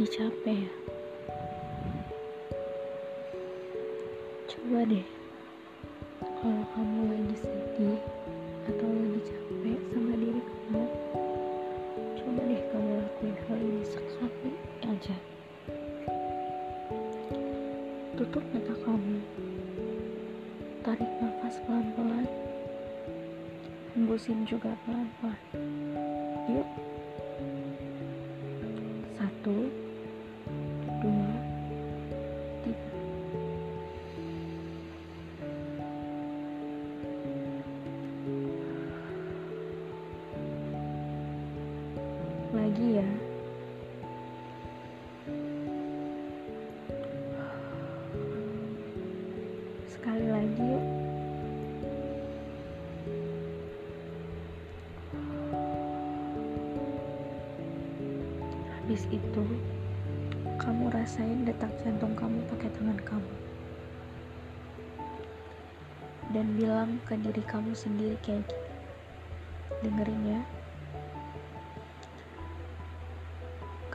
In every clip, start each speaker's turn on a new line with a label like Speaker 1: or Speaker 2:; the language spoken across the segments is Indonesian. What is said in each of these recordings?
Speaker 1: capek ya? Coba deh, kalau kamu lagi sedih atau lagi capek sama diri kamu, coba deh kamu lakuin hal ini sekali aja. Tutup mata kamu, tarik nafas pelan-pelan, hembusin juga pelan-pelan. Yuk. Satu, dua, tiga. Lagi ya. Habis itu, kamu rasain detak jantung kamu pakai tangan kamu. Dan bilang ke diri kamu sendiri kayak gini. Dengerin ya.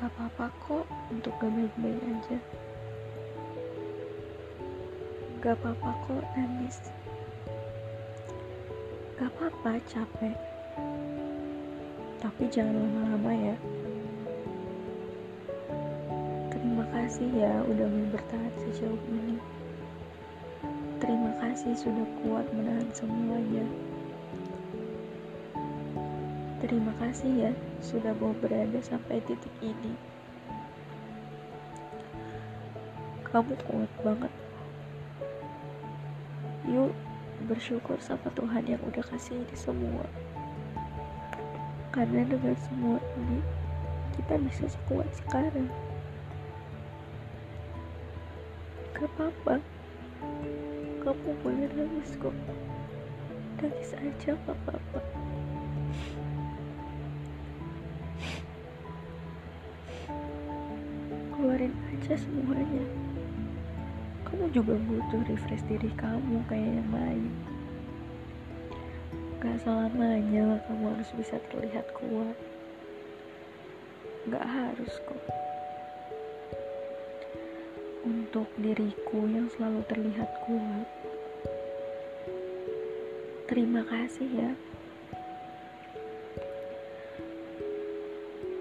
Speaker 1: Gak apa-apa kok untuk gak baik-baik aja. Gak apa-apa kok nangis. Gak apa-apa capek. Tapi jangan lama-lama ya. Kasih ya udah mau bertahan sejauh ini. Terima kasih sudah kuat menahan semuanya. Terima kasih ya sudah mau berada sampai titik ini. Kamu kuat banget. Yuk bersyukur sama Tuhan yang udah kasih ini semua. Karena dengan semua ini kita bisa sekuat sekarang. Gak apa-apa. Kamu boleh nangis kok. Nangis aja gak apa-apa. Keluarin aja semuanya. Kamu juga butuh refresh diri kamu kayak yang lain. Gak selamanya kamu harus bisa terlihat kuat. Gak harus kok untuk diriku yang selalu terlihat kuat. Terima kasih ya.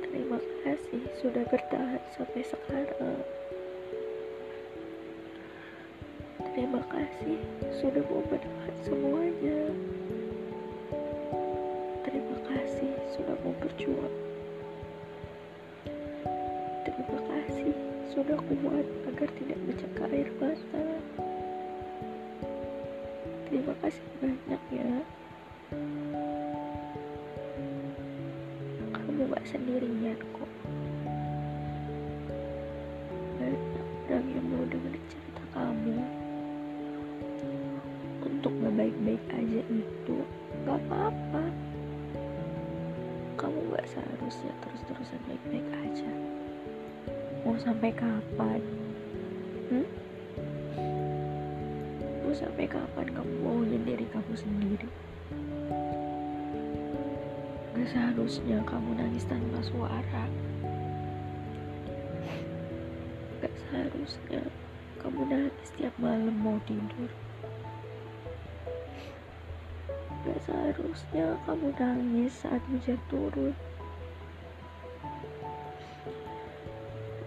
Speaker 1: Terima kasih sudah bertahan sampai sekarang. Terima kasih sudah mau menahan semuanya. Terima kasih sudah mau berjuang. Sudah kuat agar tidak bercakap air mata. Terima kasih banyak ya. Kamu gak sendirian kok. Banyak orang yang mau dengerin cerita kamu. Untuk gak baik-baik aja itu gak apa-apa. Kamu gak seharusnya terus-terusan baik-baik aja mau sampai kapan? Hmm? Mau sampai kapan kamu bohongin diri kamu sendiri? Gak seharusnya kamu nangis tanpa suara. Gak seharusnya kamu nangis tiap malam mau tidur. Gak seharusnya kamu nangis saat hujan turun.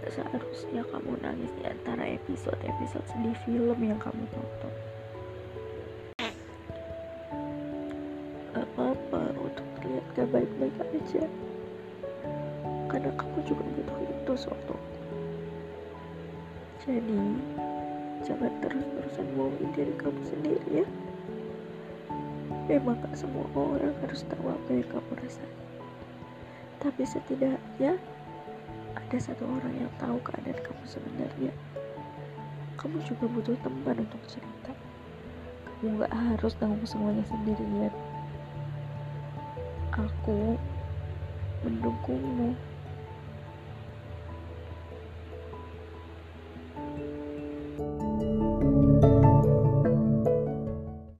Speaker 1: Seharusnya kamu nangis di antara episode-episode sedih film yang kamu tonton. Apa-apa untuk terlihat gak baik-baik aja. Karena kamu juga butuh itu suatu Jadi, jangan terus-terusan bohongin diri kamu sendiri ya. Memang gak semua orang harus tahu apa yang kamu rasain. Tapi setidaknya ada satu orang yang tahu keadaan kamu sebenarnya. Kamu juga butuh teman untuk cerita. Kamu gak harus tanggung semuanya sendirian. Aku mendukungmu